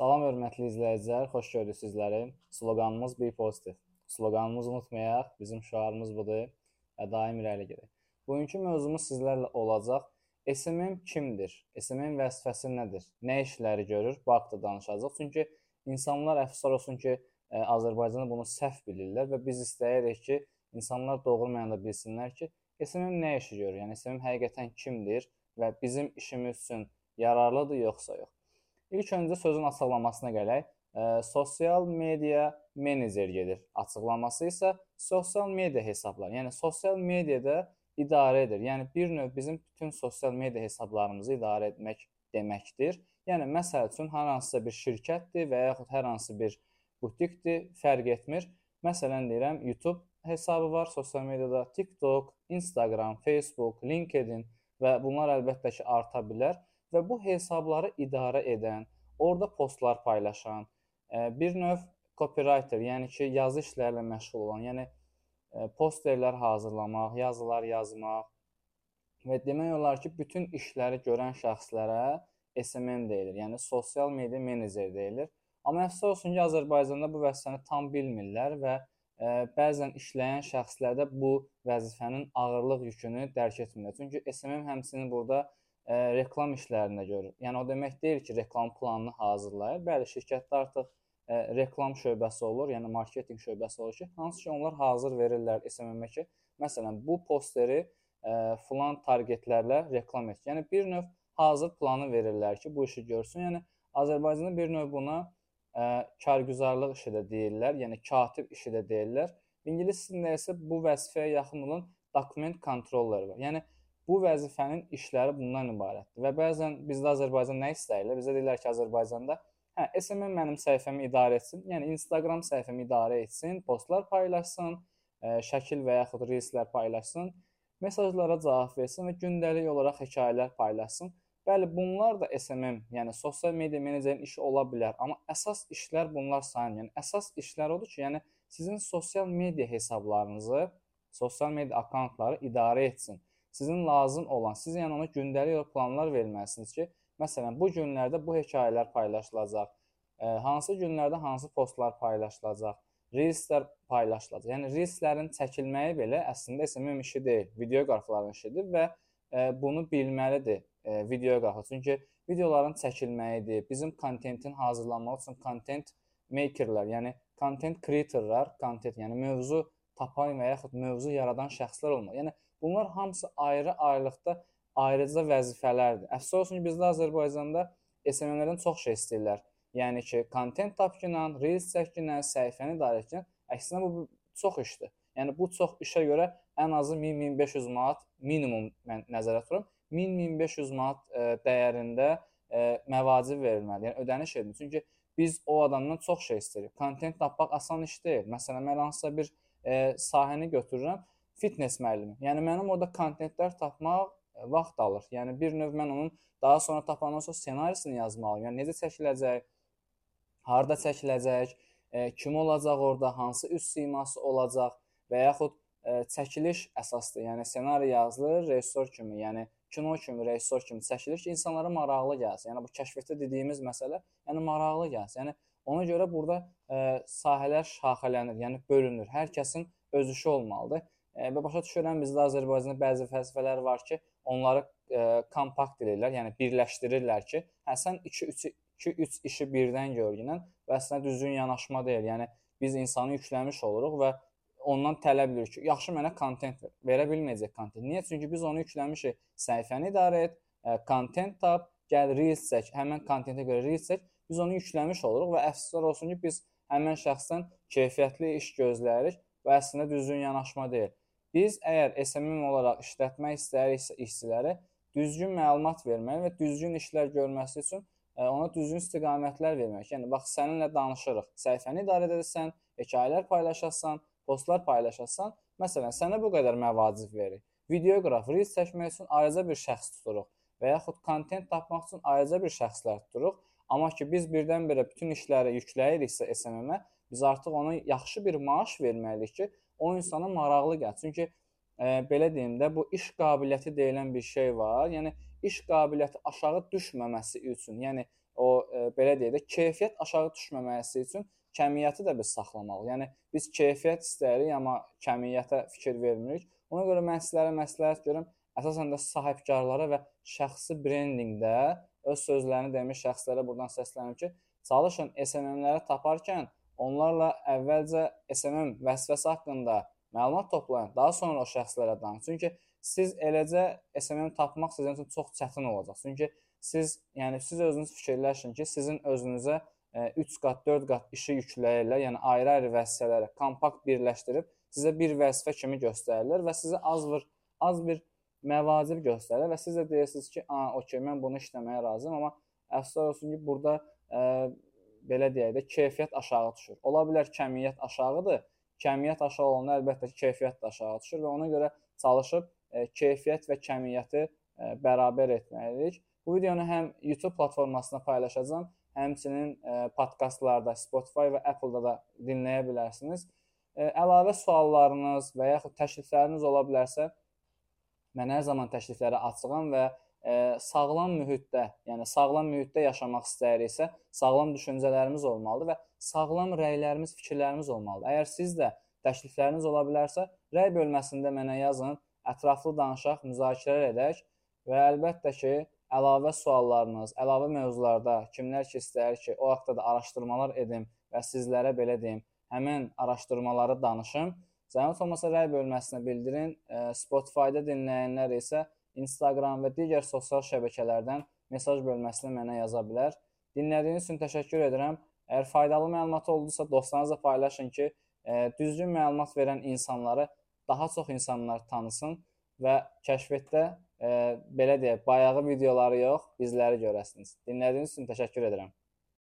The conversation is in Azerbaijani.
Salam hörmətli izləyicilər, xoş gördük sizləri. Sloqanımız Be Positive. Sloqanımızı unutmayaq, bizim şüarımız budur və daim irəli gedək. Bugünkü mövzumuz sizlərlə olacaq. SMM kimdir? SMM vəzifəsi nədir? Nə işləri görür? Bu haqqda danışacağıq. Çünki insanlar əfsuslar olsun ki, ə, Azərbaycanda bunu səhv bilirlər və biz istəyirik ki, insanlar doğru mənada bilsinlər ki, SMM nə işi görür? Yəni SMM həqiqətən kimdir və bizim işimiz üçün yararlıdır yoxsa yox? İlk öncə sözün açıqlamasına gələk. E, sosial media menecer gedir. Açıqlaması isə sosial media hesabları. Yəni sosial mediada idarə edir. Yəni bir növ bizim bütün sosial media hesablarımızı idarə etmək deməkdir. Yəni məsəl üçün hər hansısa bir şirkətdir və yaxud hər hansı bir butikdir, fərq etmir. Məsələn deyirəm, YouTube hesabı var sosial mediada, TikTok, Instagram, Facebook, LinkedIn və bunlar əlbəttə ki, arta bilər və bu hesabları idarə edən, orada postlar paylaşan, e, bir növ copywriter, yəni ki, yazı işlərlə məşğul olan, yəni e, posterlər hazırlamaq, yazılar yazmaq və demək olar ki, bütün işləri görən şəxslərə SMM deyilir, yəni sosial media menecer deyilir. Amma əfsus olsun ki, Azərbaycanda bu vəzifəni tam bilmirlər və ə, e, bəzən işləyən şəxslər də bu vəzifənin ağırlıq yükünü dərk etmirlər. Çünki SMM həmçinin burada ə, reklam işlərində görür. Yəni o demək deyil ki, reklam planını hazırlayır. Bəli, şirkətdə artıq ə, reklam şöbəsi olur, yəni marketinq şöbəsi olur ki, hansı ki onlar hazır verirlər SMM-ə məsələn, bu posteri ə, filan targetlərlə reklam et. Yəni bir növ hazır planı verirlər ki, bu işi görsün. Yəni Azərbaycanda bir növ buna ə, kargüzarlıq işi də deyirlər, yəni katib işi də deyirlər. İngilis dilində isə bu vəzifəyə yaxın olan document controller var. Yəni Bu vəzifənin işləri bundan ibarətdir və bəzən bizdə Azərbaycan nə istəyirlər? Bizə deyirlər ki, Azərbaycanda hə, SMM mənim səhifəmi idarə etsin, yəni Instagram səhifəmi idarə etsin, postlar paylaşsın, ə, şəkil və yaxud reelslər paylaşsın, mesajlara cavab versin və gündəlik olaraq hekayələr paylaşsın. Bəli, bunlar da SMM, yəni sosial media menecerin işi ola bilər, amma əsas işlər bunlar sayılmır. Yəni əsas işlər odur ki, yəni sizin sosial media hesablarınızı, sosial media akkauntları idarə etsin sizin lazım olan, siz yəni ona gündəlik planlar verməlisiniz ki, məsələn, bu günlərdə bu hekayələr paylaşılacaq, ə, e, hansı günlərdə hansı postlar paylaşılacaq, reelslər paylaşılacaq. Yəni reelslərin çəkilməyi belə əslində SMM işi deyil, videoqrafların işidir və ə, e, bunu bilməlidir ə, e, videoqrafı. Çünki videoların çəkilməyidir, bizim kontentin hazırlanması üçün content makerlər, yəni content creatorlar, content, yəni mövzu tapan və yaxud mövzu yaradan şəxslər olmalı. Yəni Bunlar hamısı ayrı-ayrılıqda ayrıca vəzifələrdir. Əfsus olsun ki, bizdə Azərbaycanda SMM-lərdən çox şey istəyirlər. Yəni ki, kontent tapqınla, reels çəkginlə, səhifəni idarə etginlə, əksinə bu çox işdir. Yəni bu çox işə görə ən azı 1000-1500 manat minimum mən nəzərə tuturam. 1000-1500 manat ə, e, dəyərində ə, e, məvacib verilməli. Yəni ödəniş edilir. Çünki biz o adamdan çox şey istəyirik. Kontent tapmaq asan iş deyil. Məsələn, mən hansısa bir e, sahəni götürürəm fitness müəllimi. Yəni mənim orada kontentlər tapmaq e, vaxt alır. Yəni bir növ mən onun daha sonra tapandan sonra ssenarisini yazmalıyam. Yəni necə çəkiləcək, harda çəkiləcək, e, kim olacaq orada, hansı üz siması olacaq və yaxud e, çəkiliş əsaslı, yəni ssenari yazılır, rejissor kimi, yəni kino kimi, rejissor kimi çəkilir ki, insanlara maraqlı gəlsin. Yəni bu kəşfiyyatda dediyimiz məsələ, yəni maraqlı gəlsin. Yəni ona görə burada ə, sahələr şaxələnir, yəni bölünür. Hər kəsin öz işi olmalıdır. Və başa düşürəm bizdə Azərbaycanda bəzi fəlsəfələr var ki, onları ə, kompakt edirlər, yəni birləşdirirlər ki, hə sən 2 3 2 3 işi birdən görgünən və əslində düzgün yanaşma deyil. Yəni biz insanı yükləmiş oluruq və ondan tələb edirik ki, yaxşı mənə kontent ver. Verə bilməyəcək kontent. Niyə? Çünki biz onu yükləmişik. Səhifəni idarə et, kontent tap, gəl reels çək, həmin kontentə görə reels çək. Biz onu yükləmiş oluruq və əfsuslar olsun ki, biz həmin şəxsdən keyfiyyətli iş gözləyirik və əslində düzgün yanaşma deyil. Biz əgər SMM olaraq işlətmək istəyiriksə işçiləri düzgün məlumat verməli və düzgün işlər görməsi üçün e, ona düzgün istiqamətlər vermək. Yəni bax səninlə danışırıq. Səhifəni idarə edirsən, hekayələr paylaşasan, postlar paylaşasan, məsələn, sənə bu qədər məvacib verir. Videoqraf, reels çəkmək üçün ayrıca bir şəxs tuturuq və yaxud kontent tapmaq üçün ayrıca bir şəxslər tuturuq. Amma ki biz birdən-birə bütün işləri yükləyiriksə SMM-ə, biz artıq ona yaxşı bir maaş verməliyik ki, o insana maraqlı gəlsin. Çünki e, belə deyim də, bu iş qabiliyyəti deyilən bir şey var. Yəni iş qabiliyyəti aşağı düşməməsi üçün, yəni o e, belə deyək də keyfiyyət aşağı düşməməsi üçün kəmiyyəti də biz saxlamalıyıq. Yəni biz keyfiyyət istəyirik, amma kəmiyyətə fikir vermirik. Ona görə mən sizlərə məsləhət görürəm, əsasən də sahibkarlara və şəxsi brendinqdə öz sözlərini demiş şəxslərə buradan səslənirəm ki, çalışın SMM-ləri taparkən onlarla əvvəlcə SMM vəzifəsi haqqında məlumat toplayın, daha sonra o şəxslərə danışın. Çünki siz eləcə SMM tapmaq sizin üçün çox çətin olacaq. Çünki siz, yəni siz özünüz fikirləşin ki, sizin özünüzə 3 qat, 4 qat işi yükləyirlər, yəni ayrı-ayrı vəzifələri kompakt birləşdirib sizə bir vəzifə kimi göstərirlər və sizə az bir az bir məvacib göstərirlər və siz də deyirsiniz ki, "A, okey, mən bunu işləməyə razıyam", amma əfsuslar olsun ki, burada ə, belə deyək də keyfiyyət aşağı düşür. Ola bilər kəmiyyət aşağıdır. Kəmiyyət aşağı olanda əlbəttə ki, keyfiyyət də aşağı düşür və ona görə çalışıb ə, keyfiyyət və kəmiyyəti ə, bərabər etməliyik. Bu videonu həm YouTube platformasında paylaşacağam, həmçinin ə, podkastlarda, Spotify və Apple-da da dinləyə bilərsiniz. Ə, əlavə suallarınız və yaxud təklifləriniz ola bilərsə, mən hər zaman təkliflərə açığam və ə, sağlam mühitdə, yəni sağlam mühitdə yaşamaq istəyiriksə, sağlam düşüncələrimiz olmalıdır və sağlam rəylərimiz, fikirlərimiz olmalıdır. Əgər siz də təklifləriniz ola bilərsə, rəy bölməsində mənə yazın, ətraflı danışaq, müzakirə edək və əlbəttə ki, əlavə suallarınız, əlavə mövzularda kimlər ki istəyir ki, o haqqda da araşdırmalar edim və sizlərə belə deyim, həmin araşdırmaları danışım. Zəhmət olmasa rəy bölməsinə bildirin. Spotify-da dinləyənlər isə Instagram və digər sosial şəbəkələrdən mesaj bölməsinə mənə yaza bilər. Dinlədiyiniz üçün təşəkkür edirəm. Əgər faydalı məlumat oldusa, dostlarınızla paylaşın ki, düzgün məlumat verən insanları daha çox insanlar tanısın və kəşfətdə belə deyək, bayağı videoları yox, bizləri görəsiniz. Dinlədiyiniz üçün təşəkkür edirəm.